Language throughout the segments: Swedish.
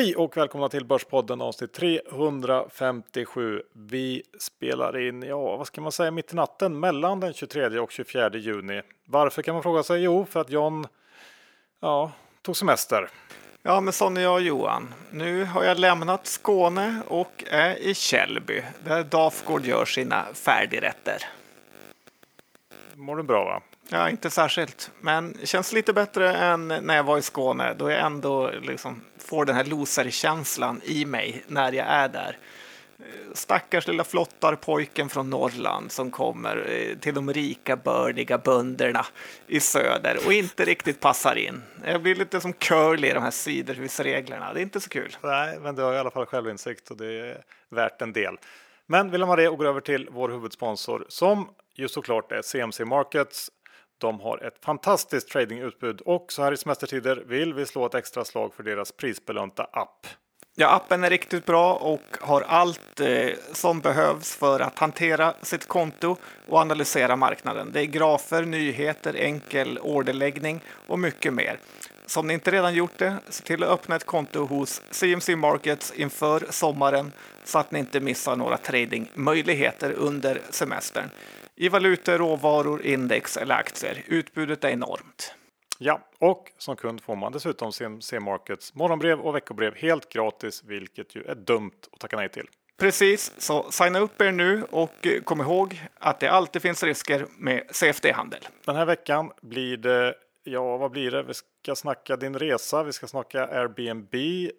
Hej och välkomna till Börspodden avsnitt 357. Vi spelar in, ja vad ska man säga, mitt i natten mellan den 23 och 24 juni. Varför kan man fråga sig? Jo, för att John ja, tog semester. Ja, men sån är jag Johan. Nu har jag lämnat Skåne och är i Källby där Dafgård gör sina färdigrätter. Mår du bra va? Ja, inte särskilt, men känns lite bättre än när jag var i Skåne då jag ändå liksom får den här loserkänslan i mig när jag är där. Stackars lilla flottarpojken från Norrland som kommer eh, till de rika bördiga bönderna i söder och inte riktigt passar in. Jag blir lite som Curly i de här sidorhusreglerna. Det är inte så kul. Nej, men du har i alla fall självinsikt och det är värt en del. Men vi lämnar det och går över till vår huvudsponsor som ju såklart är CMC Markets. De har ett fantastiskt tradingutbud och så här i semestertider vill vi slå ett extra slag för deras prisbelönta app. Ja, appen är riktigt bra och har allt eh, som behövs för att hantera sitt konto och analysera marknaden. Det är grafer, nyheter, enkel orderläggning och mycket mer. Så om ni inte redan gjort det, se till att öppna ett konto hos CMC Markets inför sommaren så att ni inte missar några tradingmöjligheter under semestern i valutor, råvaror, index eller aktier. Utbudet är enormt. Ja, och som kund får man dessutom CMC Markets morgonbrev och veckobrev helt gratis, vilket ju är dumt att tacka nej till. Precis, så signa upp er nu och kom ihåg att det alltid finns risker med CFD-handel. Den här veckan blir det, ja vad blir det? Vi ska snacka din resa, vi ska snacka Airbnb,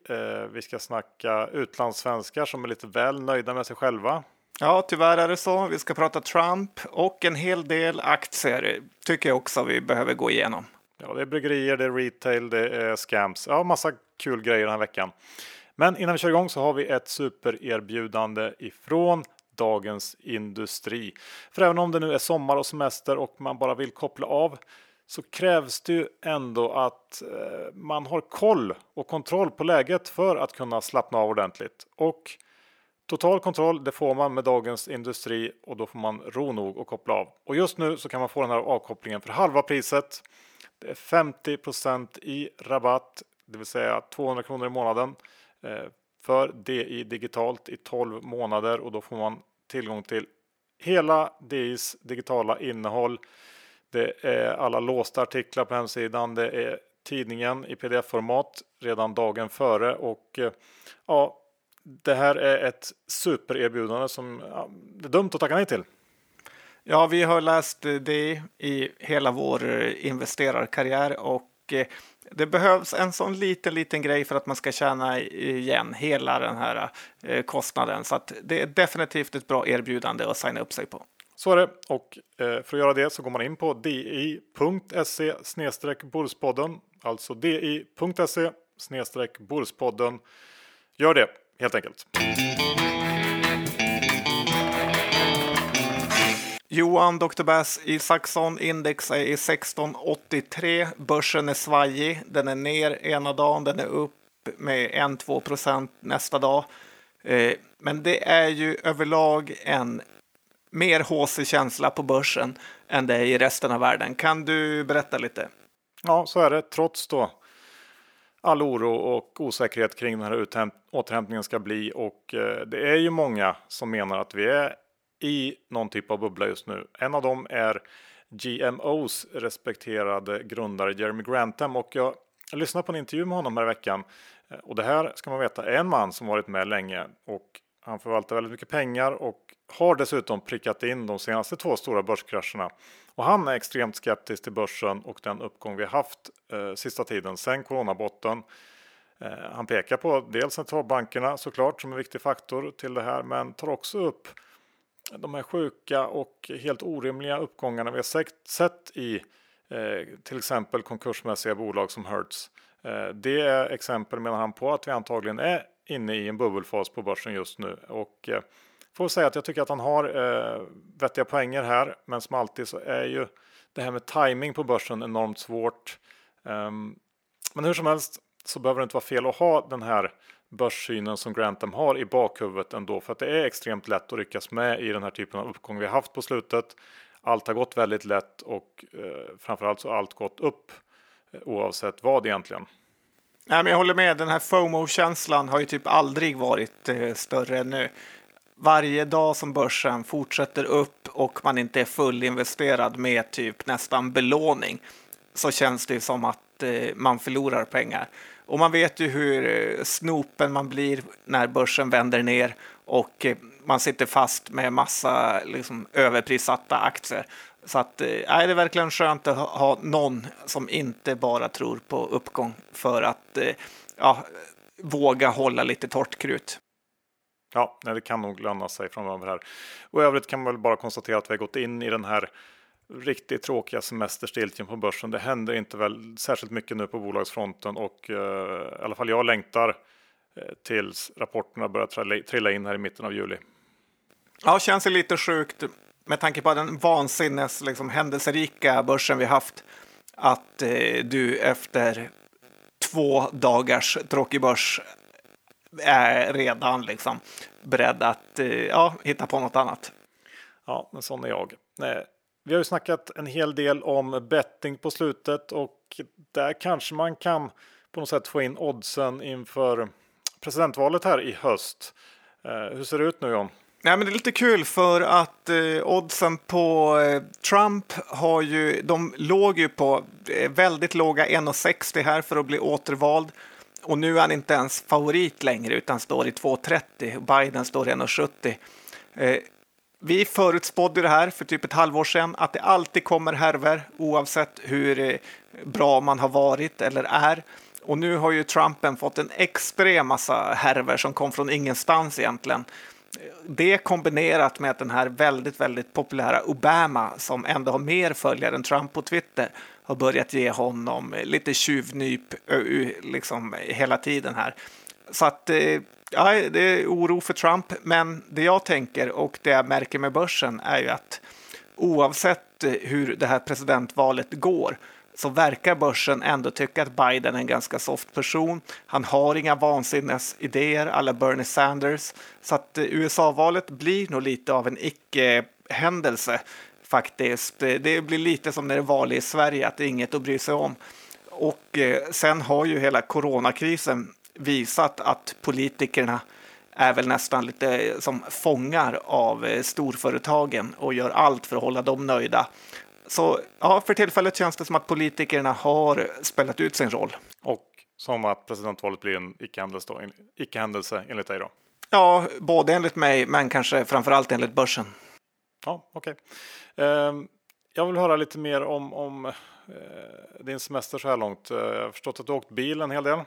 eh, vi ska snacka utlandssvenskar som är lite väl nöjda med sig själva. Ja, tyvärr är det så. Vi ska prata Trump och en hel del aktier tycker jag också vi behöver gå igenom. Ja, det är bryggerier, det är retail, det är scams. Ja, massa kul grejer den här veckan. Men innan vi kör igång så har vi ett supererbjudande ifrån Dagens Industri. För även om det nu är sommar och semester och man bara vill koppla av så krävs det ju ändå att eh, man har koll och kontroll på läget för att kunna slappna av ordentligt. Och Total kontroll det får man med Dagens Industri och då får man ro nog och koppla av. Och just nu så kan man få den här avkopplingen för halva priset. Det är 50% i rabatt, det vill säga 200 kronor i månaden eh, för DI digitalt i 12 månader och då får man tillgång till hela DIs digitala innehåll. Det är alla låsta artiklar på hemsidan. Det är tidningen i pdf-format redan dagen före och eh, ja, det här är ett supererbjudande som ja, det är dumt att tacka nej till. Ja, vi har läst det i hela vår investerarkarriär och eh, det behövs en sån liten, liten grej för att man ska tjäna igen hela den här eh, kostnaden. Så det är definitivt ett bra erbjudande att signa upp sig på. Så är det och eh, för att göra det så går man in på di.se Borspodden, alltså di.se Borspodden. Gör det helt enkelt. Johan Dr. Bass i Saxon. index är i 1683. Börsen är svajig. Den är ner ena dagen, den är upp med 1-2 procent nästa dag. Eh, men det är ju överlag en mer haussig känsla på börsen än det är i resten av världen. Kan du berätta lite? Ja, så är det. Trots då all oro och osäkerhet kring den här återhämtningen ska bli och eh, det är ju många som menar att vi är i någon typ av bubbla just nu. En av dem är GMOs respekterade grundare Jeremy Grantham och jag lyssnade på en intervju med honom här i veckan eh, och det här ska man veta är en man som varit med länge och han förvaltar väldigt mycket pengar och har dessutom prickat in de senaste två stora börskrascherna. Och han är extremt skeptisk till börsen och den uppgång vi haft eh, sista tiden sen coronabotten. Eh, han pekar på dels centralbankerna såklart som en viktig faktor till det här, men tar också upp de här sjuka och helt orimliga uppgångarna vi har sett, i eh, till exempel konkursmässiga bolag som Hertz. Eh, det är exempel menar han på att vi antagligen är inne i en bubbelfas på börsen just nu och eh, får säga att jag tycker att han har eh, vettiga poänger här. Men som alltid så är ju det här med timing på börsen enormt svårt. Um, men hur som helst så behöver det inte vara fel att ha den här börssynen som Grantham har i bakhuvudet ändå för att det är extremt lätt att ryckas med i den här typen av uppgång vi har haft på slutet. Allt har gått väldigt lätt och eh, framförallt så har allt gått upp eh, oavsett vad egentligen. Nej, men jag håller med. Den här FOMO-känslan har ju typ aldrig varit eh, större än nu. Varje dag som börsen fortsätter upp och man inte är fullinvesterad med typ nästan belåning så känns det som att eh, man förlorar pengar. Och man vet ju hur eh, snopen man blir när börsen vänder ner och eh, man sitter fast med massa liksom, överprissatta aktier. Så att, eh, det är verkligen skönt att ha någon som inte bara tror på uppgång för att eh, ja, våga hålla lite torrt krut. Ja, det kan nog löna sig framöver här. Och i övrigt kan man väl bara konstatera att vi har gått in i den här riktigt tråkiga semesterstiltjen på börsen. Det händer inte väl särskilt mycket nu på bolagsfronten och eh, i alla fall jag längtar eh, tills rapporterna börjar trilla in här i mitten av juli. Ja, känns det lite sjukt med tanke på den vansinnes liksom, händelserika börsen vi haft att eh, du efter två dagars tråkig börs är redan liksom beredd att eh, ja, hitta på något annat. Ja, men sån är jag. Nej. Vi har ju snackat en hel del om betting på slutet och där kanske man kan på något sätt få in oddsen inför presidentvalet här i höst. Eh, hur ser det ut nu John? Nej, men det är lite kul för att eh, oddsen på eh, Trump har ju, de låg ju på eh, väldigt låga 1,60 här för att bli återvald. Och nu är han inte ens favorit längre utan står i 2,30. Biden står i 1,70. Eh, vi förutspådde det här för typ ett halvår sedan att det alltid kommer härver oavsett hur eh, bra man har varit eller är. Och nu har ju Trumpen fått en extrem massa härver som kom från ingenstans egentligen det kombinerat med att den här väldigt, väldigt populära Obama som ändå har mer följare än Trump på Twitter har börjat ge honom lite tjuvnyp liksom hela tiden här. Så att eh, ja, det är oro för Trump, men det jag tänker och det jag märker med börsen är ju att oavsett eh, hur det här presidentvalet går så verkar börsen ändå tycka att Biden är en ganska soft person. Han har inga vansinnesidéer alla Bernie Sanders. Så att eh, USA-valet blir nog lite av en icke-händelse faktiskt. Det blir lite som när det är val i Sverige, att det är inget att bry sig om. Och eh, sen har ju hela coronakrisen visat att politikerna är väl nästan lite eh, som fångar av storföretagen och gör allt för att hålla dem nöjda. Så ja, för tillfället känns det som att politikerna har spelat ut sin roll. Och som att presidentvalet blir en icke-händelse, icke-händelse enligt dig då? Ja, både enligt mig, men kanske framför allt enligt börsen. Ja, okej. Okay. Eh, jag vill höra lite mer om, om eh, din semester så här långt. Eh, jag har förstått att du åkt bil en hel del.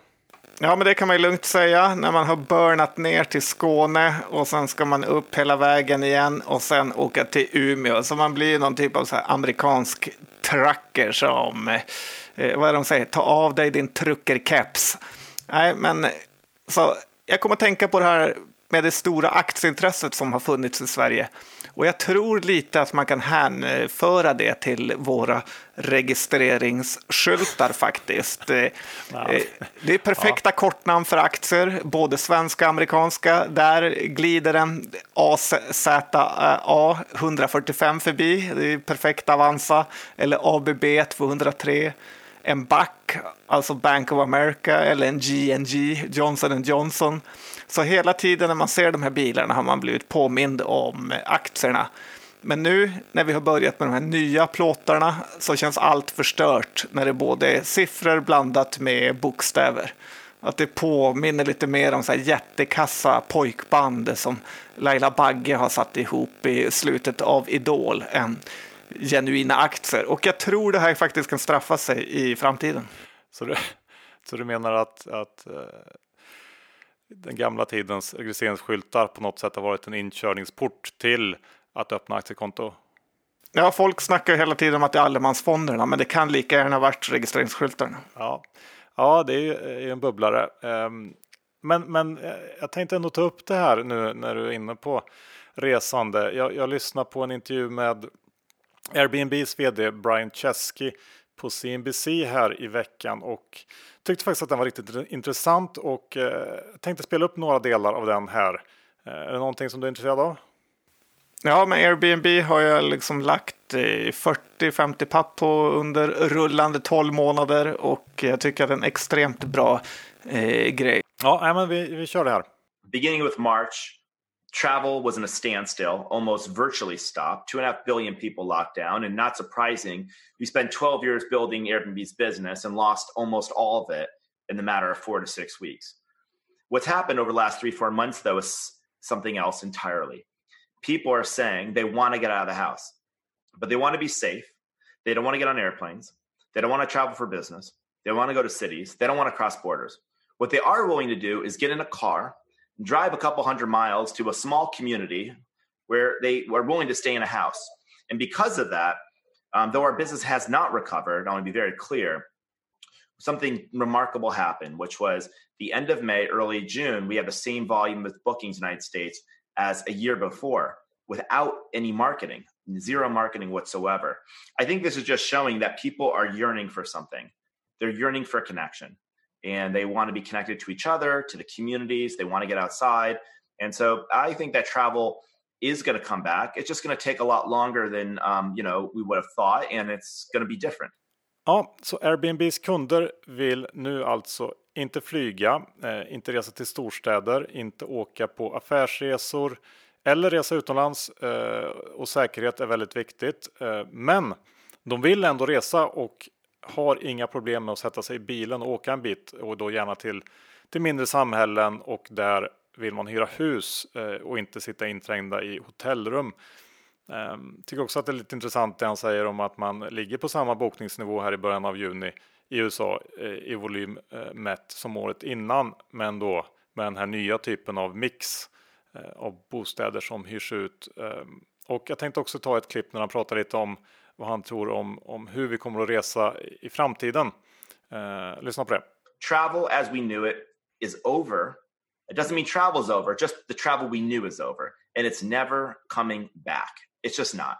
Ja, men det kan man ju lugnt säga när man har burnat ner till Skåne och sen ska man upp hela vägen igen och sen åka till Umeå. Så man blir någon typ av så amerikansk trucker som, eh, vad är det de säger, ta av dig din truckerkeps. Nej, men så jag kommer att tänka på det här med det stora aktieintresset som har funnits i Sverige. Och jag tror lite att man kan hänföra det till våra registreringsskyltar faktiskt. Eh, det är perfekta ja. kortnamn för aktier, både svenska och amerikanska. Där glider en AZA 145 förbi, det är perfekt Avanza, eller ABB 203 en BAC, alltså Bank of America, eller en GNG, Johnson Johnson. Så hela tiden när man ser de här bilarna har man blivit påmind om aktierna. Men nu när vi har börjat med de här nya plåtarna så känns allt förstört när det både är siffror blandat med bokstäver. Att det påminner lite mer om så här jättekassa pojkband som Laila Bagge har satt ihop i slutet av Idol än genuina aktier. Och jag tror det här faktiskt kan straffa sig i framtiden. Så du, så du menar att, att eh, den gamla tidens registreringsskyltar på något sätt har varit en inkörningsport till att öppna aktiekonto? Ja, folk snackar hela tiden om att det är allemansfonderna, men det kan lika gärna varit registreringsskyltarna. Ja, ja det är ju en bubblare. Ehm, men, men eh, jag tänkte ändå ta upp det här nu när du är inne på resande. Jag, jag lyssnade på en intervju med Airbnbs vd Brian Chesky på CNBC här i veckan och tyckte faktiskt att den var riktigt intressant och eh, tänkte spela upp några delar av den här. Eh, är det någonting som du är intresserad av? Ja, men Airbnb har jag liksom lagt 40-50 papp på under rullande 12 månader och jag tycker att det är en extremt bra eh, grej. Ja, men vi, vi kör det här. Beginning with March, travel was in a standstill, almost virtually stopped. Two and a half billion people locked down, and not surprising, we spent 12 years building Airbnb's business and lost almost all of it in the matter of four to six weeks. What's happened over the last three, four months, though, is something else entirely. People are saying they want to get out of the house, but they want to be safe. They don't want to get on airplanes. They don't want to travel for business. They want to go to cities. They don't want to cross borders. What they are willing to do is get in a car drive a couple hundred miles to a small community where they are willing to stay in a house. And because of that, um, though our business has not recovered, I want to be very clear, something remarkable happened, which was the end of May, early June, we had the same volume of bookings in the United States as a year before without any marketing, zero marketing whatsoever. I think this is just showing that people are yearning for something. They're yearning for connection and they want to be connected to each other, to the communities. They want to get outside. And so I think that travel is going to come back. It's just going to take a lot longer than um, you know we would have thought, and it's going to be different. Ja, så Airbnbs kunder vill nu alltså inte flyga, eh, inte resa till storstäder, inte åka på affärsresor eller resa utomlands. Eh, och säkerhet är väldigt viktigt. Eh, men de vill ändå resa och har inga problem med att sätta sig i bilen och åka en bit och då gärna till, till mindre samhällen och där vill man hyra hus eh, och inte sitta inträngda i hotellrum. Eh, tycker också att det är lite intressant det han säger om att man ligger på samma bokningsnivå här i början av juni i USA eh, i volym eh, mätt som året innan, men då med den här nya typen av mix eh, av bostäder som hyrs ut. Ehm, och jag tänkte också ta ett klipp när han pratar lite om vad han tror om, om hur vi kommer att resa i framtiden. Uh, lyssna på det. Travel as we knew it is over. It doesn't mean travel's over, just the travel we knew is over. And it's never coming back. It's just not.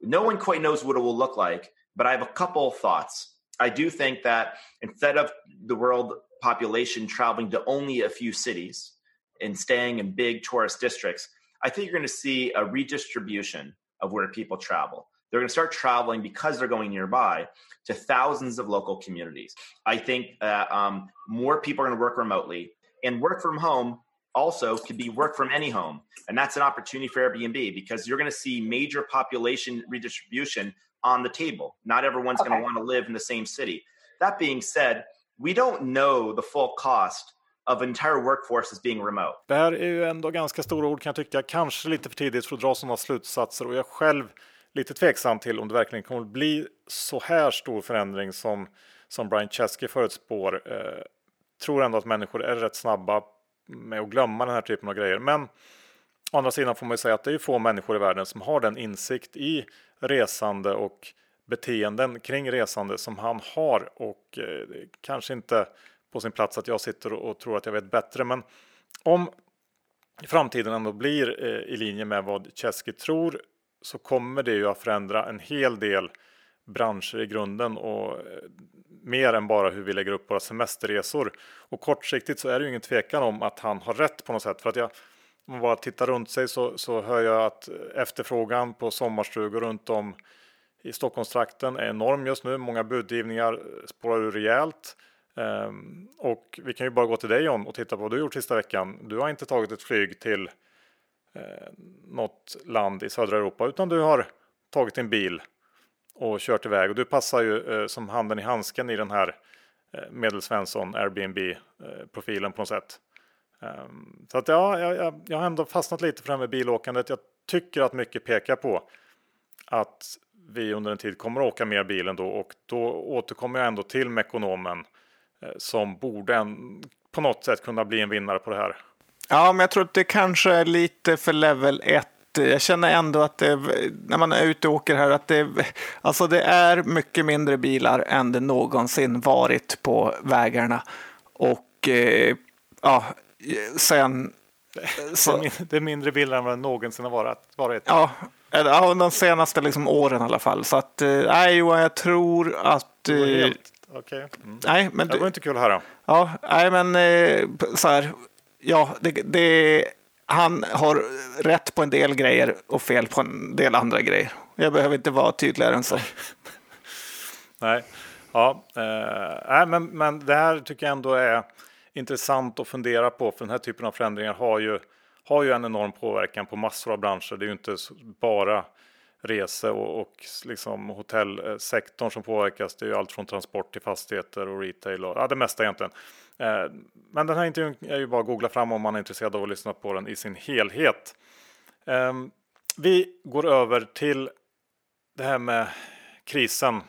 No one quite knows what it will look like, but I have a couple thoughts. I do think that instead of the world population traveling to only a few cities and staying in big tourist districts, I think you're going to see a redistribution of where people travel. They're going to start traveling because they're going nearby to thousands of local communities. I think uh, um, more people are going to work remotely and work from home also could be work from any home. And that's an opportunity for Airbnb because you're going to see major population redistribution on the table. Not everyone's okay. going to want to live in the same city. That being said, we don't know the full cost of entire workforce being remote. Det här är ju ändå ganska stora ord kan jag tycka. Kanske lite för tidigt för att dra sådana slutsatser och jag själv lite tveksam till om det verkligen kommer att bli så här stor förändring som, som Brian Chesky förutspår. Eh, tror ändå att människor är rätt snabba med att glömma den här typen av grejer. Men å andra sidan får man ju säga att det är få människor i världen som har den insikt i resande och beteenden kring resande som han har och eh, kanske inte på sin plats att jag sitter och, och tror att jag vet bättre. Men om framtiden ändå blir eh, i linje med vad Chesky tror så kommer det ju att förändra en hel del branscher i grunden och eh, mer än bara hur vi lägger upp våra semesterresor. Och kortsiktigt så är det ju ingen tvekan om att han har rätt på något sätt. För att jag, om man bara tittar runt sig så, så hör jag att efterfrågan på sommarstugor runt om i Stockholmstrakten är enorm just nu. Många budgivningar spårar ur rejält. Um, och vi kan ju bara gå till dig John och titta på vad du gjort sista veckan. Du har inte tagit ett flyg till eh, något land i södra Europa utan du har tagit din bil och kört iväg och du passar ju eh, som handen i handsken i den här eh, Medelsvensson Airbnb-profilen eh, på något sätt. Um, så att ja, jag, jag, har ändå fastnat lite för det här med bilåkandet. Jag tycker att mycket pekar på att vi under en tid kommer att åka mer bilen då och då återkommer jag ändå till Mekonomen eh, som borde en, på något sätt kunna bli en vinnare på det här. Ja, men jag tror att det kanske är lite för level 1 jag känner ändå att det, när man är ute och åker här, att det, alltså det är mycket mindre bilar än det någonsin varit på vägarna. Och eh, ja, sen... Så, det är mindre bilar än vad det någonsin har varit. varit. Ja, ja, de senaste liksom åren i alla fall. Så att, eh, nej Johan, jag tror att... Eh, Okej. Okay. Mm. Nej, men det var inte kul att höra. Ja, nej men eh, så här ja, det, det, han har rätt på en del grejer och fel på en del andra grejer. Jag behöver inte vara tydligare än så. Nej, ja, eh, men, men det här tycker jag ändå är intressant att fundera på för den här typen av förändringar har ju, har ju en enorm påverkan på massor av branscher. Det är ju inte bara rese och, och liksom hotellsektorn eh, som påverkas. Det är ju allt från transport till fastigheter och retail och ja, det mesta egentligen. Eh, men den här intervjun är ju bara att googla fram om man är intresserad av att lyssna på den i sin helhet. Eh, vi går över till det här med krisen.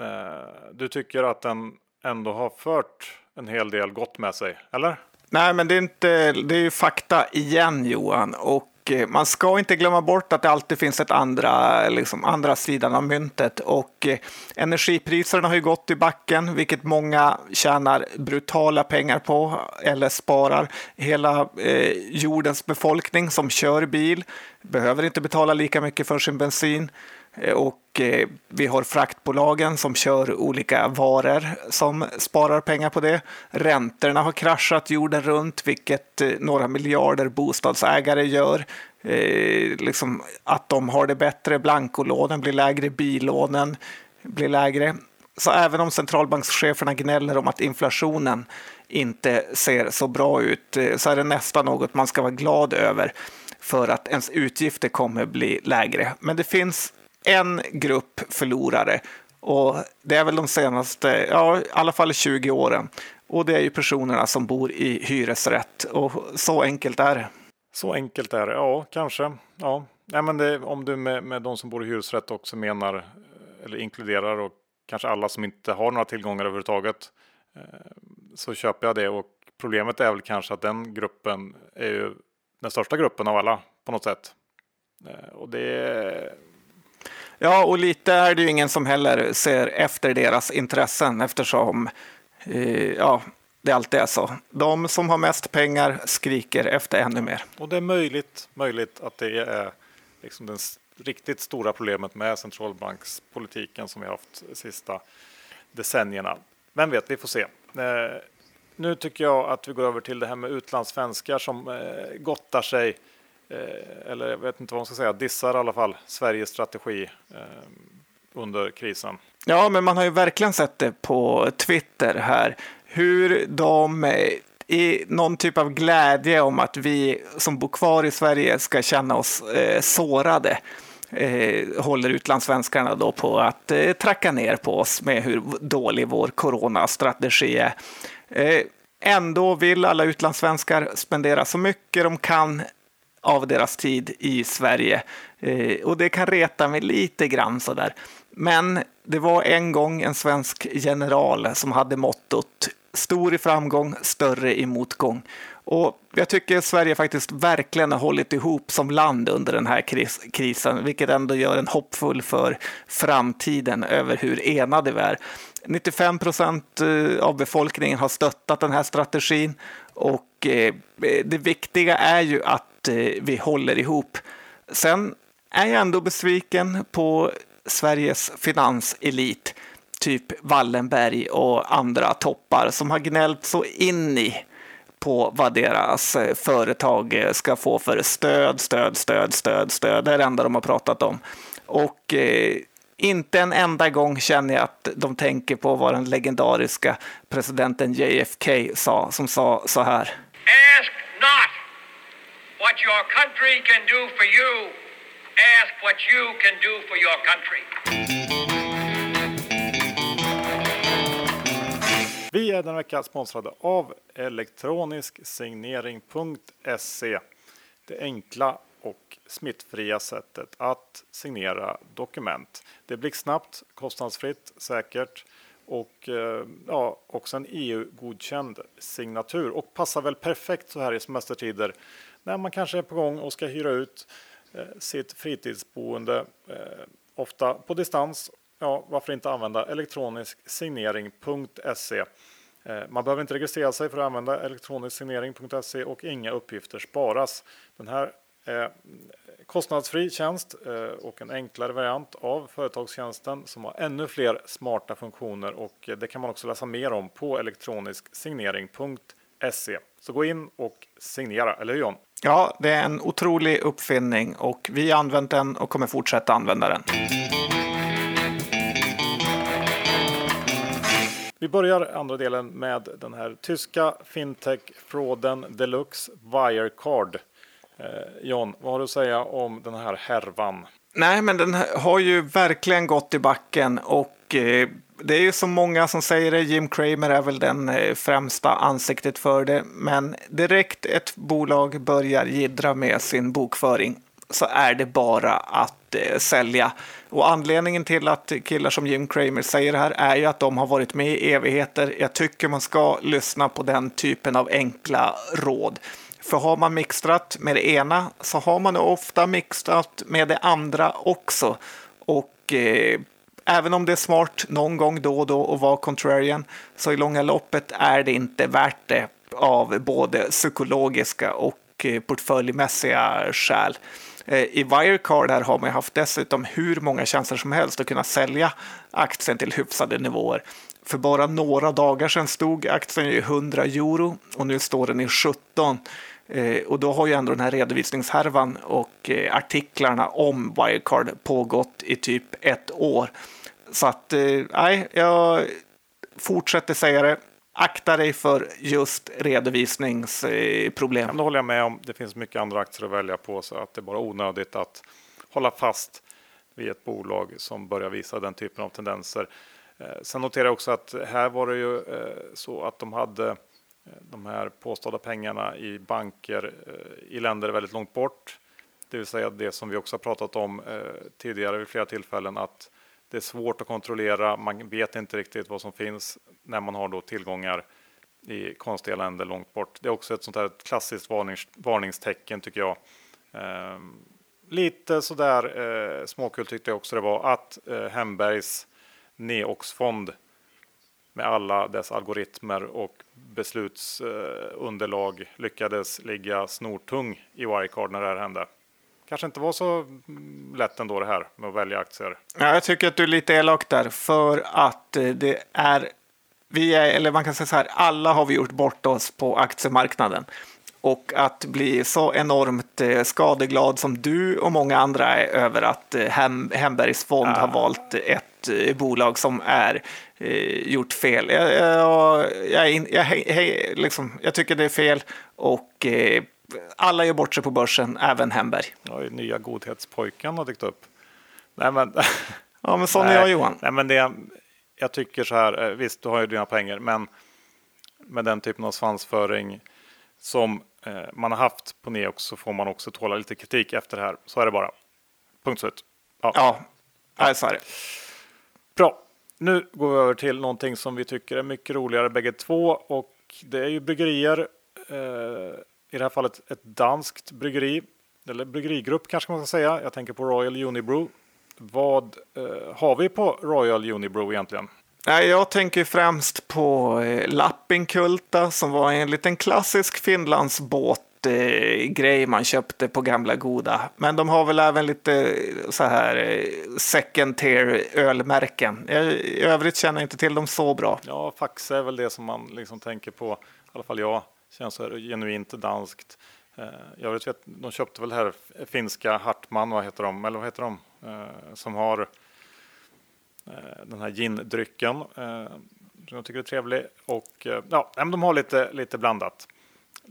Eh, du tycker att den ändå har fört en hel del gott med sig, eller? Nej, men det är, inte, det är ju fakta igen Johan. Och Eh, man ska inte glömma bort att det alltid finns ett andra, liksom, andra sidan av myntet. Och eh, energipriserna har ju gått i backen, vilket många tjänar brutala pengar på eller sparar. Hela eh, jordens befolkning som kör bil behöver inte betala lika mycket för sin bensin. Eh, och eh, vi har fraktbolagen som kör olika varor som sparar pengar på det. Räntorna har kraschat jorden runt, vilket eh, några miljarder bostadsägare gör. Liksom att de har det bättre, blankolånen blir lägre, billånen blir lägre. Så även om centralbankscheferna gnäller om att inflationen inte ser så bra ut så är det nästan något man ska vara glad över för att ens utgifter kommer bli lägre. Men det finns en grupp förlorare och det är väl de senaste, ja i alla fall 20 åren. Och det är ju personerna som bor i hyresrätt och så enkelt är det. Så enkelt är det, ja kanske. Ja. Nej, men det, om du med, med de som bor i hyresrätt också menar eller inkluderar och kanske alla som inte har några tillgångar överhuvudtaget eh, så köper jag det och problemet är väl kanske att den gruppen är ju den största gruppen av alla på något sätt. Eh, och det Ja, och lite är det ju ingen som heller ser efter deras intressen eftersom eh, ja, det alltid är så. De som har mest pengar skriker efter ännu mer. Och det är möjligt, möjligt att det är liksom det riktigt stora problemet med centralbankspolitiken som vi har haft de sista decennierna. Vem vet, vi får se. Eh, nu tycker jag att vi går över till det här med utlandssvenskar som eh, gottar sig Eh, Eh, eller jag vet inte vad man ska säga, dissar i alla fall Sveriges strategi eh, under krisen. Ja, men man har ju verkligen sett det på Twitter här, hur de eh, i någon typ av glädje om att vi som bor kvar i Sverige ska känna oss eh, sårade eh, håller utlandssvenskarna då på att eh, tracka ner på oss med hur dålig vår coronastrategi är. Eh, ändå vill alla utlandssvenskar spendera så mycket de kan av deras tid i Sverige. Eh, och det kan reta mig lite grann sådär. Men det var en gång en svensk general som hade mottot stor i framgång, större i motgång. Och jag tycker Sverige faktiskt verkligen har hållit ihop som land under den här kris krisen, vilket ändå gör en hoppfull för framtiden över hur enade vi är. 95 procent eh, av befolkningen har stöttat den här strategin och eh, eh, det viktiga är ju att Eh, vi håller ihop. Sen är jag ändå besviken på Sveriges finanselit, typ Wallenberg och andra toppar som har gnällt så in i på vad deras eh, företag eh, ska få för stöd, stöd, stöd, stöd, stöd. Det är det enda de har pratat om. Och eh, inte en enda gång känner jag att de tänker på vad den legendariska presidenten JFK sa, som sa så här. Ask what your country can do for you. Ask what you can do for your country. Vi är den vecka sponsrade av elektronisksignering.se. Det enkla och smittfria sättet att signera dokument. Det är blixtsnabbt, kostnadsfritt, säkert och eh, ja, också en EU-godkänd signatur och passar väl perfekt så här i semestertider när man kanske är på gång och ska hyra ut eh, sitt fritidsboende, eh, ofta på distans. Ja, varför inte använda elektronisk signering.se? Eh, man behöver inte registrera sig för att använda elektronisk signering.se och inga uppgifter sparas. Den här är kostnadsfri tjänst eh, och en enklare variant av företagstjänsten som har ännu fler smarta funktioner och det kan man också läsa mer om på elektronisk signering.se. Så gå in och signera, eller hur John? Ja, det är en otrolig uppfinning och vi har använt den och kommer fortsätta använda den. Vi börjar andra delen med den här tyska fintech-frauden Deluxe Wirecard. Eh, John, vad har du att säga om den här härvan? Nej, men den har ju verkligen gått i backen och eh, det är ju så många som säger det. Jim Cramer är väl den eh, främsta ansiktet för det. Men direkt ett bolag börjar gidra med sin bokföring så är det bara att eh, sälja. Och anledningen till att killar som Jim Cramer säger det här är ju att de har varit med i evigheter. Jag tycker man ska lyssna på den typen av enkla råd. För har man mixtrat med det ena så har man ofta mixtrat med det andra också. Och eh, även om det är smart någon gång då och då att vara contrarian så i långa loppet är det inte värt det av både psykologiska och eh, portföljmässiga skäl. Eh, I Wirecard här har man haft dessutom hur många tjänster som helst att kunna sälja aktien till hyfsade nivåer. För bara några dagar sedan stod aktien i 100 euro och nu står den i 17. Eh, och då har ju ändå den här redovisningshärvan och eh, artiklarna om Wirecard pågått i typ ett år. Så att, eh, nej, jag fortsätter säga det akta dig för just redovisningsproblem. Det håller jag med om. Det finns mycket andra aktier att välja på så att det är bara onödigt att hålla fast vid ett bolag som börjar visa den typen av tendenser. Sen noterar jag också att här var det ju så att de hade de här påstådda pengarna i banker eh, i länder väldigt långt bort. Det vill säga det som vi också har pratat om eh, tidigare vid flera tillfällen att det är svårt att kontrollera. Man vet inte riktigt vad som finns när man har då tillgångar i konstiga länder långt bort. Det är också ett sånt här klassiskt varnings, varningstecken tycker jag. Eh, lite sådär eh, småkul tyckte jag också det var att eh, Hembergs Neox-fond med alla dess algoritmer och beslutsunderlag eh, lyckades ligga snortung i Wirecard när det här hände kanske inte var så mm, lätt ändå det här med att välja aktier. Ja, jag tycker att du är lite elak där för att eh, det är vi är, eller man kan säga så här, alla har vi gjort bort oss på aktiemarknaden. Och att bli så enormt eh, skadeglad som du och många andra är över att eh, Hem, Hembergs fond ah. har valt ett bolag som är eh, gjort fel. Jag, jag, jag, jag, liksom, jag tycker det är fel och eh, alla gör bort sig på börsen, även Hemberg. Ja, nya godhetspojken har dykt upp. Nej, men... ja, men sån är jag Johan. Nej, men det, jag tycker så här, eh, visst du har ju dina pengar, men med den typen av svansföring som eh, man har haft på Neox så får man också tåla lite kritik efter det här. Så är det bara. Punkt slut. Ja, ja. ja. så är det. Bra. Nu går vi över till någonting som vi tycker är mycket roligare bägge två och det är ju bryggerier. Eh, i det här fallet ett danskt bryggeri, eller bryggerigrupp kanske man ska säga. Jag tänker på Royal Unibrew. Vad eh, har vi på Royal Unibrew egentligen? Jag tänker främst på eh, Lappinkulta som var en liten klassisk Finlandsbåt grej man köpte på gamla goda. Men de har väl även lite eh, så här eh, second tier ölmärken. I övrigt känner jag inte till dem så bra. Ja, Faxe är väl det som man liksom tänker på, i alla fall jag. Känns så genuint danskt. Jag vet, de köpte väl här finska Hartman, vad heter de, eller vad heter de, som har den här gindrycken. Som jag tycker är trevlig och ja, de har lite, lite blandat.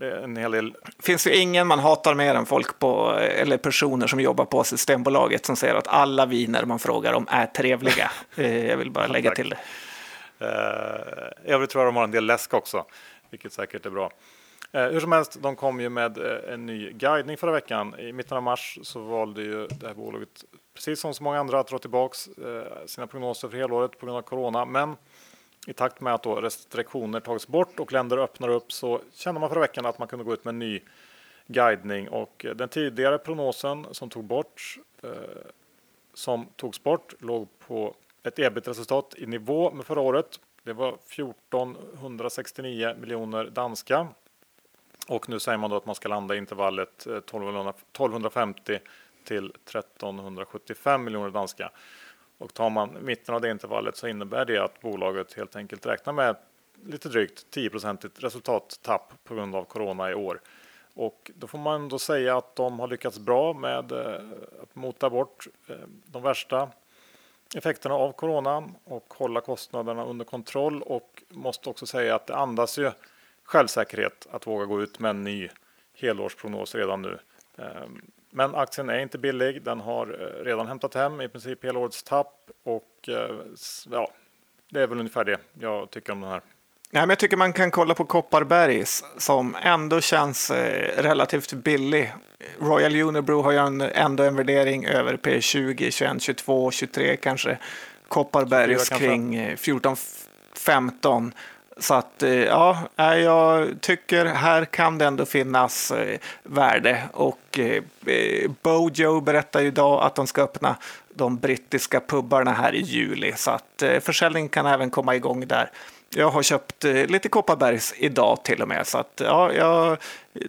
En hel del. Finns ju ingen man hatar mer än folk på, eller personer som jobbar på Systembolaget som säger att alla viner man frågar om är trevliga. jag vill bara lägga till det. I övrigt tror jag de har en del läsk också, vilket säkert är bra. Eh, hur som helst, de kom ju med eh, en ny guidning förra veckan. I mitten av mars så valde ju det här bolaget, precis som så många andra, att dra tillbaks eh, sina prognoser för helåret på grund av corona. Men i takt med att då restriktioner tagits bort och länder öppnar upp så kände man förra veckan att man kunde gå ut med en ny guidning och eh, den tidigare prognosen som tog bort eh, som togs bort låg på ett ebit-resultat i nivå med förra året. Det var 1469 miljoner danska och nu säger man då att man ska landa i intervallet 1250 till 1375 miljoner danska. Och tar man mitten av det intervallet så innebär det att bolaget helt enkelt räknar med lite drygt 10% resultattapp på grund av corona i år. Och då får man då säga att de har lyckats bra med eh, att mota bort eh, de värsta effekterna av coronan och hålla kostnaderna under kontroll och måste också säga att det andas ju självsäkerhet att våga gå ut med en ny helårsprognos redan nu. Ehm, men aktien är inte billig. Den har eh, redan hämtat hem i princip hela årets tapp och eh, ja, det är väl ungefär det jag tycker om den här. Ja, men jag tycker man kan kolla på Kopparbergs som ändå känns eh, relativt billig. Royal Unibrew har ju en, ändå en värdering över P20, 21, 22, 23 kanske. Kopparbergs kring 14, 15. Så att eh, ja, jag tycker här kan det ändå finnas eh, värde och eh, Bojo berättar ju idag att de ska öppna de brittiska pubbarna här i juli så att försäljningen kan även komma igång där. Jag har köpt lite Kopparbergs idag till och med så att ja, jag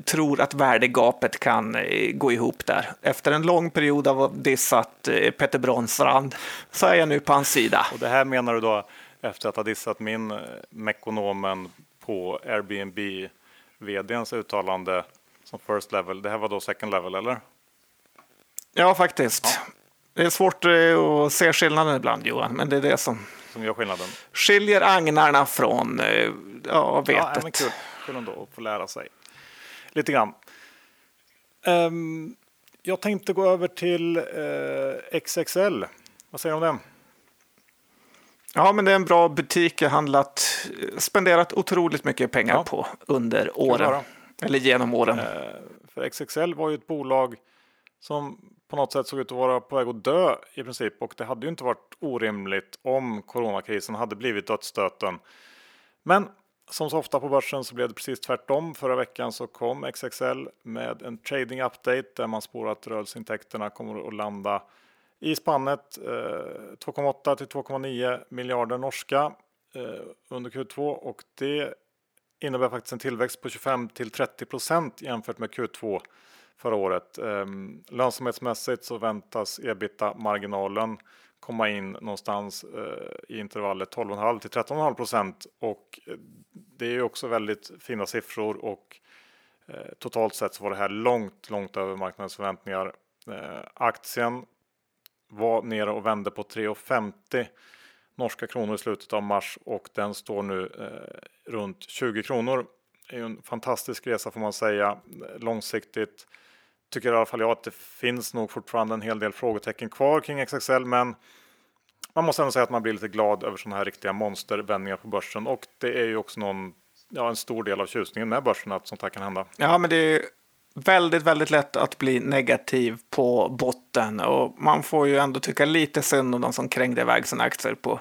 tror att värdegapet kan gå ihop där. Efter en lång period av dissat Peter Bronsrand så är jag nu på hans sida. Och det här menar du då efter att ha dissat min eh, Mekonomen på Airbnb vdns uttalande som first level. Det här var då second level eller? Ja, faktiskt. Ja. Det är svårt eh, att se skillnaden ibland Johan, men det är det som, som gör skillnaden. Skiljer agnarna från eh, ja, vetet. Ja, men kul. kul ändå att få lära sig lite grann. Um, jag tänkte gå över till uh, XXL. Vad säger du om det? Ja, men det är en bra butik. Jag handlat, spenderat otroligt mycket pengar ja. på under åren. Eller genom åren. Eh, för XXL var ju ett bolag som på något sätt såg ut att vara på väg att dö i princip. Och det hade ju inte varit orimligt om coronakrisen hade blivit dödsstöten. Men som så ofta på börsen så blev det precis tvärtom. Förra veckan så kom XXL med en trading update där man spår att rörelseintäkterna kommer att landa i spannet eh, 2,8 till 2,9 miljarder norska eh, under Q2 och det innebär faktiskt en tillväxt på 25 till 30 procent jämfört med Q2 förra året. Ehm, lönsamhetsmässigt så väntas ebita-marginalen komma in någonstans eh, i intervallet 12,5 till 13,5 procent och eh, det är ju också väldigt fina siffror och eh, totalt sett så var det här långt, långt över marknadens förväntningar. Aktien var nere och vände på 3,50 norska kronor i slutet av mars och den står nu eh, runt 20 kronor. Det är en fantastisk resa får man säga. Långsiktigt tycker i alla fall jag att det finns nog fortfarande en hel del frågetecken kvar kring XXL men man måste ändå säga att man blir lite glad över sådana här riktiga monstervändningar på börsen och det är ju också någon, ja, en stor del av tjusningen med börsen att sånt här kan hända. Ja, men det är väldigt, väldigt lätt att bli negativ på botten och man får ju ändå tycka lite synd om de som krängde iväg sina aktier på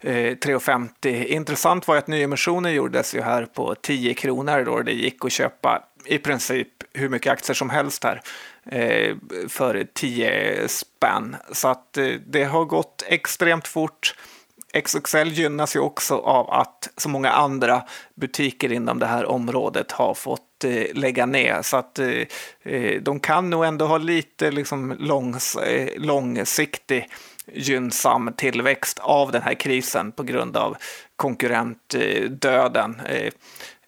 eh, 3,50. Intressant var ju att nyemissionen gjordes ju här på 10 kronor då det gick att köpa i princip hur mycket aktier som helst här eh, för 10 spänn. Så att eh, det har gått extremt fort. XXL gynnas ju också av att så många andra butiker inom det här området har fått eh, lägga ner. Så att eh, eh, de kan nog ändå ha lite liksom, långs, eh, långsiktig gynnsam tillväxt av den här krisen på grund av konkurrentdöden. Eh,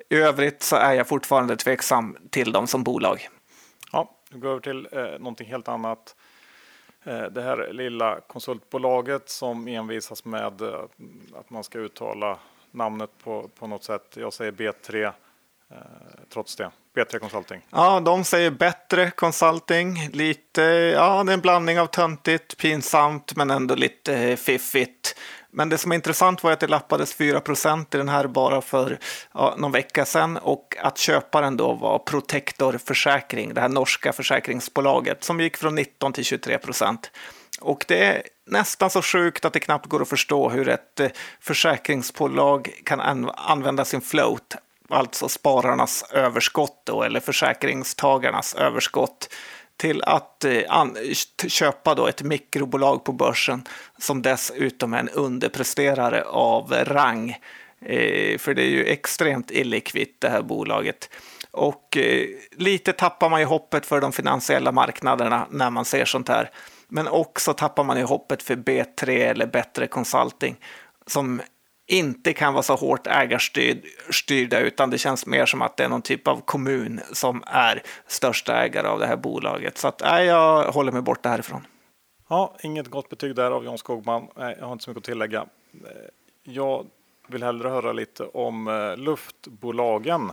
I övrigt så är jag fortfarande tveksam till dem som bolag. Ja, vi går över till eh, någonting helt annat. Eh, det här lilla konsultbolaget som envisas med eh, att man ska uttala namnet på, på något sätt. Jag säger B3 eh, Eh, trots det. B3 Consulting. Ja, de säger bättre consulting. Lite, ja, det är en blandning av töntigt, pinsamt men ändå lite fiffigt. Men det som är intressant var att det lappades 4% i den här bara för ja, någon vecka sedan och att köparen då var Protector Försäkring, det här norska försäkringsbolaget som gick från 19 till 23 procent. Och det är nästan så sjukt att det knappt går att förstå hur ett eh, försäkringsbolag kan använda sin float, alltså spararnas överskott då, eller försäkringstagarnas överskott till att eh, köpa då ett mikrobolag på börsen som dessutom är en underpresterare av rang. Eh, för det är ju extremt illikvitt det här bolaget. Och eh, lite tappar man ju hoppet för de finansiella marknaderna när man ser sånt här. Men också tappar man ju hoppet för B3 eller bättre consulting som inte kan vara så hårt ägarstyrda utan det känns mer som att det är någon typ av kommun som är största ägare av det här bolaget. Så att, nej, jag håller mig borta härifrån. Ja, inget gott betyg där av Jan Skogman. Jag har inte så mycket att tillägga. Eh, jag vill hellre höra lite om eh, luftbolagen.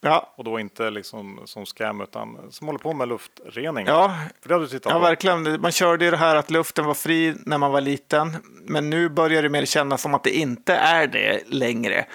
Ja. Och då inte liksom som scam utan som håller på med luftrening. Ja, För det har du tittat ja på. verkligen. Man körde ju det här att luften var fri när man var liten. Men nu börjar det mer kännas som att det inte är det längre.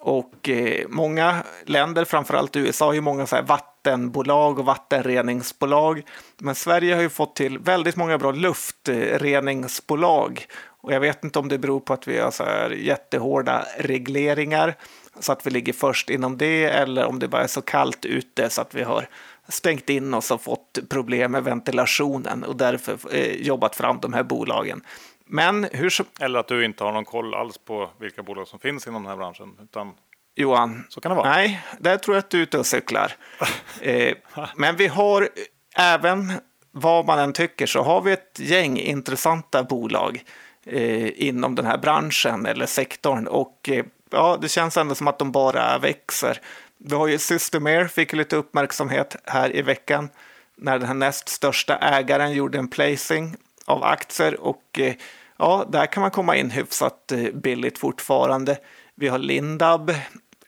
Och eh, många länder, framförallt USA, har ju många så här vattenbolag och vattenreningsbolag. Men Sverige har ju fått till väldigt många bra luftreningsbolag. Och jag vet inte om det beror på att vi har så här jättehårda regleringar så att vi ligger först inom det eller om det bara är så kallt ute så att vi har stängt in oss och fått problem med ventilationen och därför eh, jobbat fram de här bolagen. Men hur som... Eller att du inte har någon koll alls på vilka bolag som finns inom den här branschen. Utan Johan, så kan det vara. Nej, där tror jag att du är ute och cyklar. eh, men vi har även, vad man än tycker, så har vi ett gäng intressanta bolag eh, inom den här branschen eller sektorn. Och eh, ja, det känns ändå som att de bara växer. Vi har ju Systemair, fick lite uppmärksamhet här i veckan när den här näst största ägaren gjorde en placing av aktier och eh, ja, där kan man komma in hyfsat eh, billigt fortfarande. Vi har Lindab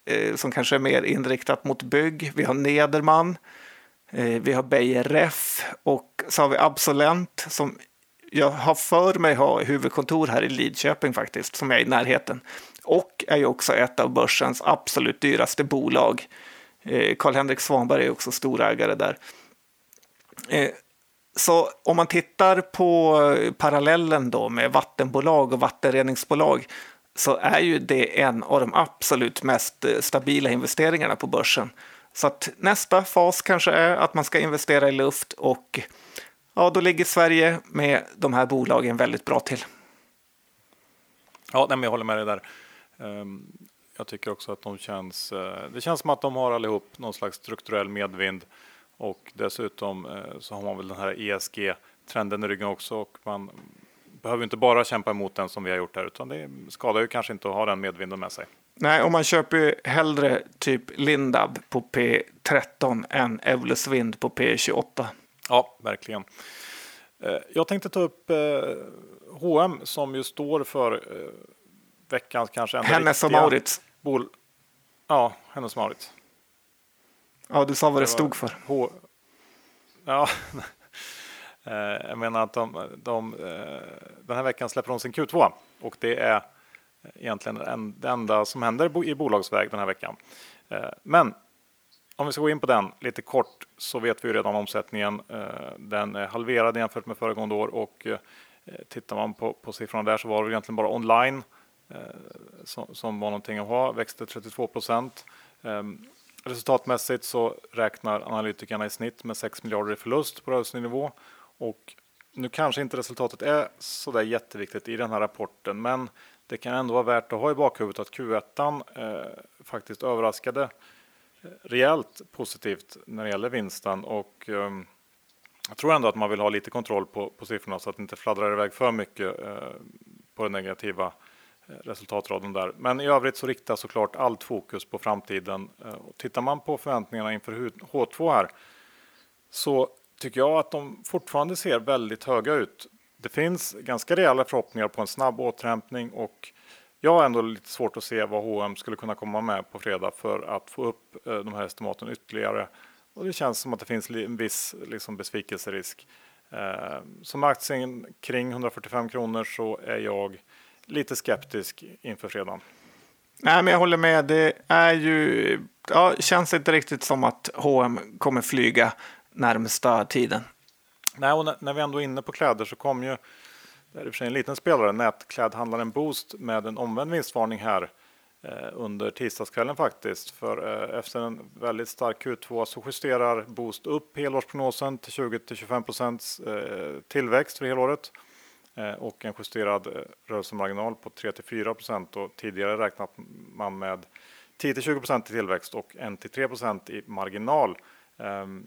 eh, som kanske är mer inriktat mot bygg. Vi har Nederman. Eh, vi har Beijer Ref och så har vi Absolent som jag har för mig ha huvudkontor här i Lidköping faktiskt, som är i närheten. Och är ju också ett av börsens absolut dyraste bolag. Eh, Karl-Henrik Svanberg är också storägare där. Eh, så om man tittar på eh, parallellen då med vattenbolag och vattenreningsbolag så är ju det en av de absolut mest stabila investeringarna på börsen. Så att nästa fas kanske är att man ska investera i luft och ja, då ligger Sverige med de här bolagen väldigt bra till. Ja, nej, jag håller med dig där. Ehm, Jag tycker också att de känns. eh, Det känns som att de har allihop någon slags strukturell medvind och dessutom eh, så har man väl den här ESG-trenden i ryggen också och man behöver inte bara kämpa emot den som vi har gjort här utan det skadar ju kanske inte att ha den medvinden med sig. Nej, och man köper ju hellre typ Lindab på P13 än Evolus Vind på P28. Ja, verkligen. Eh, Jag tänkte ta upp H&M som ju står för eh, veckans kanske enda Hennes och Mauritz. Bol- ja, Hennes och Mauritz. Ja, du sa vad det var stod för. H- ja, jag menar att de, de, den här veckan släpper de sin Q2 och det är egentligen en- det enda som händer i bolagsväg den här veckan. Men om vi ska gå in på den lite kort så vet vi ju redan omsättningen. Eh, den är halverad jämfört med föregående år och eh, tittar man på, på siffrorna där så var det egentligen bara online eh, som, som var någonting att ha, växte 32 procent. Ehm, resultatmässigt så räknar analytikerna i snitt med 6 miljarder i förlust på rörelsenivå och nu kanske inte resultatet är så där jätteviktigt i den här rapporten, men det kan ändå vara värt att ha i bakhuvudet att Q1 eh, faktiskt överraskade eh, rejält positivt när det gäller vinsten och ehm, jag tror ändå att man vill ha lite kontroll på, på siffrorna så att det inte fladdrar iväg för mycket eh, på den negativa eh, resultatraden där. Men i övrigt så riktas såklart allt fokus på framtiden. Eh, och tittar man på förväntningarna inför H2 här så tycker jag att de fortfarande ser väldigt höga ut. Det finns ganska rejäla förhoppningar på en snabb återhämtning och jag har ändå lite svårt att se vad H&M skulle kunna komma med på fredag för att få upp eh, de här estimaten ytterligare. Och det känns som att det finns en viss liksom, besvikelserisk. Eh, som aktien kring 145 kronor så är jag lite skeptisk inför fredagen. Nej, men jag håller med. Det är ju, ja, känns inte riktigt som att H&M kommer flyga närmsta tiden. Nej, och när, när vi ändå är inne på kläder så kom ju, det är i och för sig en liten spelare, nätklädhandlaren Boost med en omvänd vinstvarning här eh, under tisdagskvällen faktiskt. För eh, efter en väldigt stark Q2 så justerar Boost upp helårsprognosen till 20-25 procents eh, tillväxt för helåret och en justerad rörelsemarginal på 3-4 procent och tidigare räknat man med 10-20 procent i tillväxt och 1-3 procent i marginal. Ehm,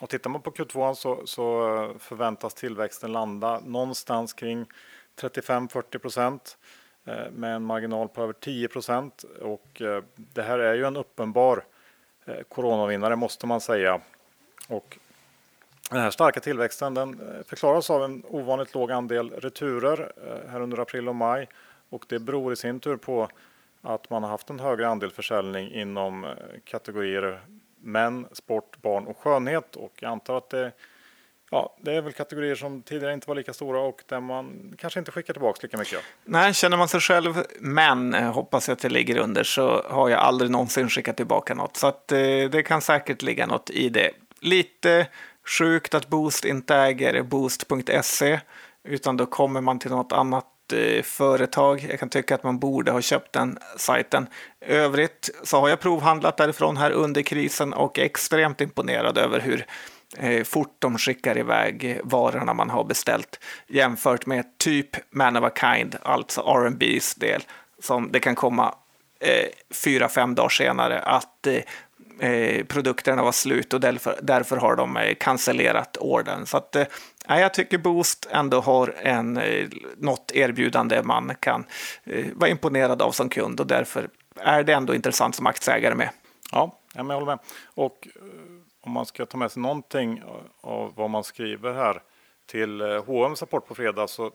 och tittar man på Q2 så, så förväntas tillväxten landa någonstans kring 35-40 procent eh, med en marginal på över 10 procent. Och eh, det här är ju en uppenbar eh, coronavinnare måste man säga. Och Den här starka tillväxten den förklaras av en ovanligt låg andel returer här under april och maj och det beror i sin tur på att man har haft en högre andel försäljning inom kategorier män, sport, barn och skönhet och jag antar att det Ja, det är väl kategorier som tidigare inte var lika stora och där man kanske inte skickar tillbaka lika mycket. Nej, känner man sig själv män, eh, hoppas jag att det ligger under, så har jag aldrig någonsin skickat tillbaka något. Så att, eh, det kan säkert ligga något i det. Lite sjukt att Boost inte äger Boost.se, utan då kommer man till något annat Eh, företag. Jag kan tycka att man borde ha köpt den sajten. Övrigt så har jag provhandlat därifrån här under krisen och är extremt imponerad över hur eh, fort de skickar iväg varorna man har beställt jämfört med typ Man of a Kind, alltså R&B's del, som det kan komma eh, fyra, fem dagar senare att eh, eh, produkterna var slut och därför, därför har de eh, cancellerat ordern. Så att, eh, jag tycker Boost ändå har en, eh, något erbjudande man kan eh, vara imponerad av som kund och därför är det ändå intressant som aktieägare med. Ja, jag håller med. Och eh, om man ska ta med sig någonting av vad man skriver här till eh, H&M's rapport på fredag så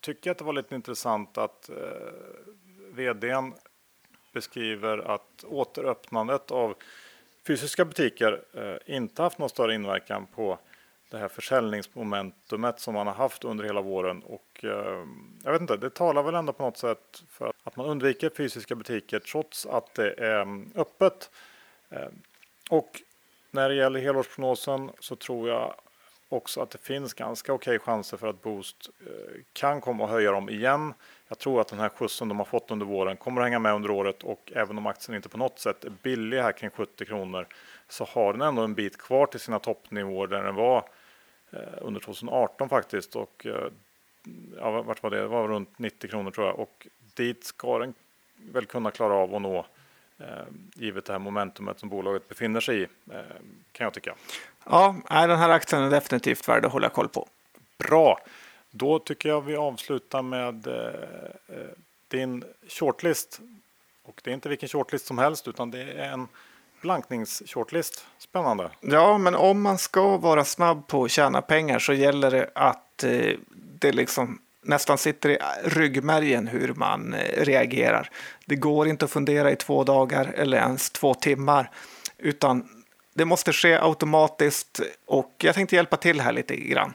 tycker jag att det var lite intressant att eh, vdn beskriver att återöppnandet av fysiska butiker eh, inte haft någon större inverkan på det här försäljningsmomentumet som man har haft under hela våren. Och eh, jag vet inte, det talar väl ändå på något sätt för att man undviker fysiska butiker trots att det är mm, öppet. Eh, och när det gäller helårsprognosen så tror jag också att det finns ganska okej chanser för att Boost eh, kan komma att höja dem igen. Jag tror att den här skjutsen de har fått under våren kommer att hänga med under året och även om aktien inte på något sätt är billig här kring 70 kronor så har den ändå en bit kvar till sina toppnivåer där den var eh, under 2018 faktiskt och eh, ja, vart var det? Det var runt 90 kronor tror jag och dit ska den väl kunna klara av att nå Eh, givet det här momentumet som bolaget befinner sig i, kan jag tycka. Ja, den här aktien är definitivt värd att hålla koll på. Bra, då tycker jag vi avslutar med eh, eh, din shortlist. Och det är inte vilken shortlist som helst utan det är en blanknings-shortlist. Spännande. Ja, men om man ska vara snabb på att tjäna pengar så gäller det att eh, det liksom nästan sitter i ryggmärgen hur man eh, reagerar. Det går inte att fundera i två dagar eller ens två timmar, utan det måste ske automatiskt och jag tänkte hjälpa till här lite grann.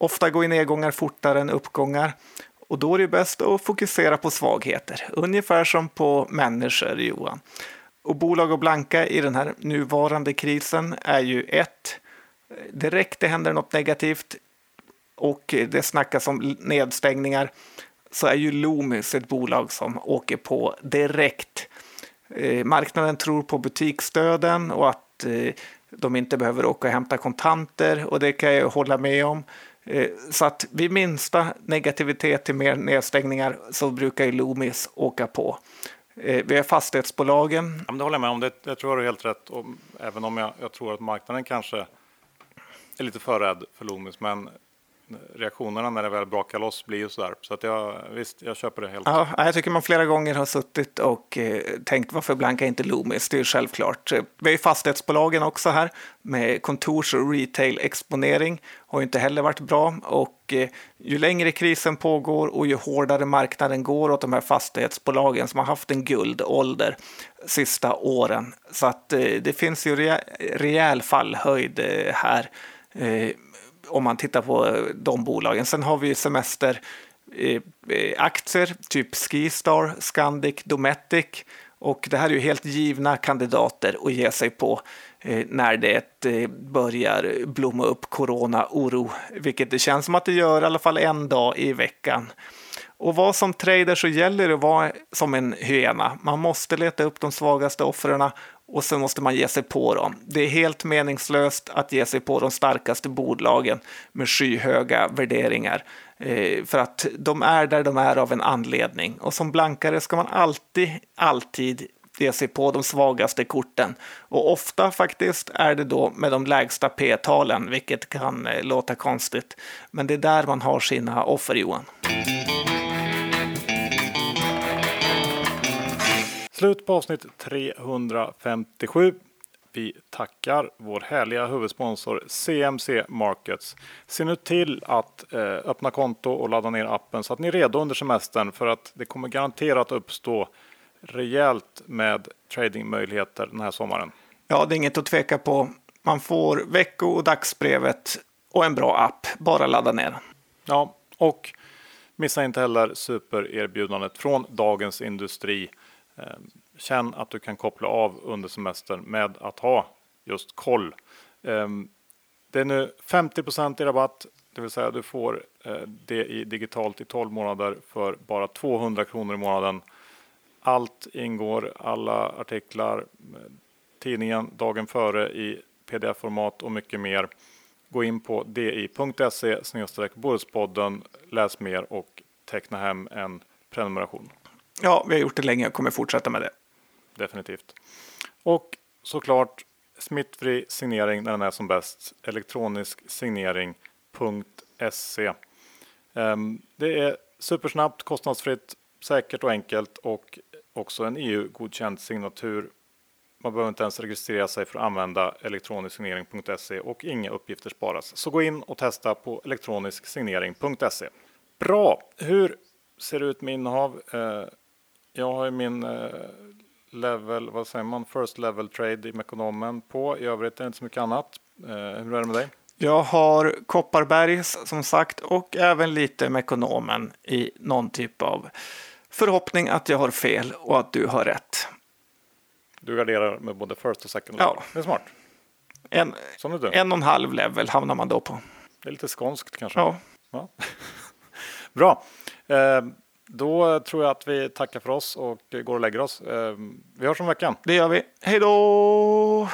Ofta går nedgångar fortare än uppgångar och då är det bäst att fokusera på svagheter, ungefär som på människor, Johan. Och bolag och blanka i den här nuvarande krisen är ju ett, direkt det händer något negativt, och det snackas om nedstängningar så är ju Loomis ett bolag som åker på direkt. Eh, marknaden tror på butiksstöden och att eh, de inte behöver åka och hämta kontanter och det kan jag hålla med om. Eh, så att vid minsta negativitet till mer nedstängningar så brukar ju Loomis åka på. Eh, vi har fastighetsbolagen. Ja, det håller jag med om, det, jag tror du har helt rätt. Och även om jag, jag tror att marknaden kanske är lite för rädd för Loomis. Men reaktionerna när det väl brakar loss blir ju sådär. Så att jag, visst, jag köper det helt. Ja, jag tycker man flera gånger har suttit och eh, tänkt varför blankar inte Loomis? Det är ju självklart. Vi har ju fastighetsbolagen också här med kontors och retail-exponering. Har ju inte heller varit bra och eh, ju längre krisen pågår och ju hårdare marknaden går åt de här fastighetsbolagen som har haft en guldålder sista åren. Så att eh, det finns ju rejäl fallhöjd eh, här eh, om man tittar på de bolagen. Sen har vi semesteraktier, eh, eh, typ Skistar, Scandic, Dometic och det här är ju helt givna kandidater att ge sig på eh, när det börjar blomma upp corona-oro, vilket det känns som att det gör i alla fall en dag i veckan. Och vad som trader så gäller det att vara som en hyena. Man måste leta upp de svagaste offren och så måste man ge sig på dem. Det är helt meningslöst att ge sig på de starkaste bolagen med skyhöga värderingar. Eh, för att de är där de är av en anledning. Och som blankare ska man alltid, alltid ge sig på de svagaste korten. Och ofta faktiskt är det då med de lägsta p-talen, vilket kan eh, låta konstigt. Men det är där man har sina offer, Johan. Slut på avsnitt 357. vi tackar vår härliga huvudsponsor CMC Markets. Se nu till att eh, öppna konto och ladda ner appen så att ni är redo under semestern för att det kommer garanterat uppstå rejält med tradingmöjligheter den här sommaren. Ja, det är inget att tveka på. Man får vecko och dagsbrevet och en bra app. Bara ladda ner. Ja, och missa inte heller supererbjudandet från Dagens Industri. Ehm, känn att du kan koppla av under semestern med att ha just koll. Ehm, det är nu 50 i rabatt, det vill säga du får eh, det i digitalt i 12 månader för bara 200 kronor i månaden. Allt ingår, alla artiklar, eh, tidningen dagen före i pdf-format och mycket mer. Gå in på di.se Bohuspodden, läs mer och teckna hem en prenumeration. Ja, vi har gjort det länge och kommer fortsätta med det. Definitivt. Och såklart smittfri signering när den är som bäst. Elektronisk signering.se. Ehm, det är supersnabbt, kostnadsfritt, säkert och enkelt och också en EU-godkänd signatur. Man behöver inte ens registrera sig för att använda elektronisksignering.se och inga uppgifter sparas. Så gå in och testa på elektronisksignering.se. Bra! Hur ser det ut med innehav? Ehm, jag har min eh, level, vad säger man, first level trade i Mekonomen på. I övrigt är det inte så mycket annat. Eh, hur är det med dig? Jag har Kopparberg som sagt och även lite Mekonomen i någon typ av förhoppning att jag har fel och att du har rätt. Du garderar med både first och second level. Ja. Det är smart. En, du. en och en halv level hamnar man då på. Det är lite skånskt kanske. Ja, Ja. Bra. Eh, då tror jag att vi tackar för oss och går och lägger oss. Ehm, vi hörs om veckan. det gör vi. Hej då!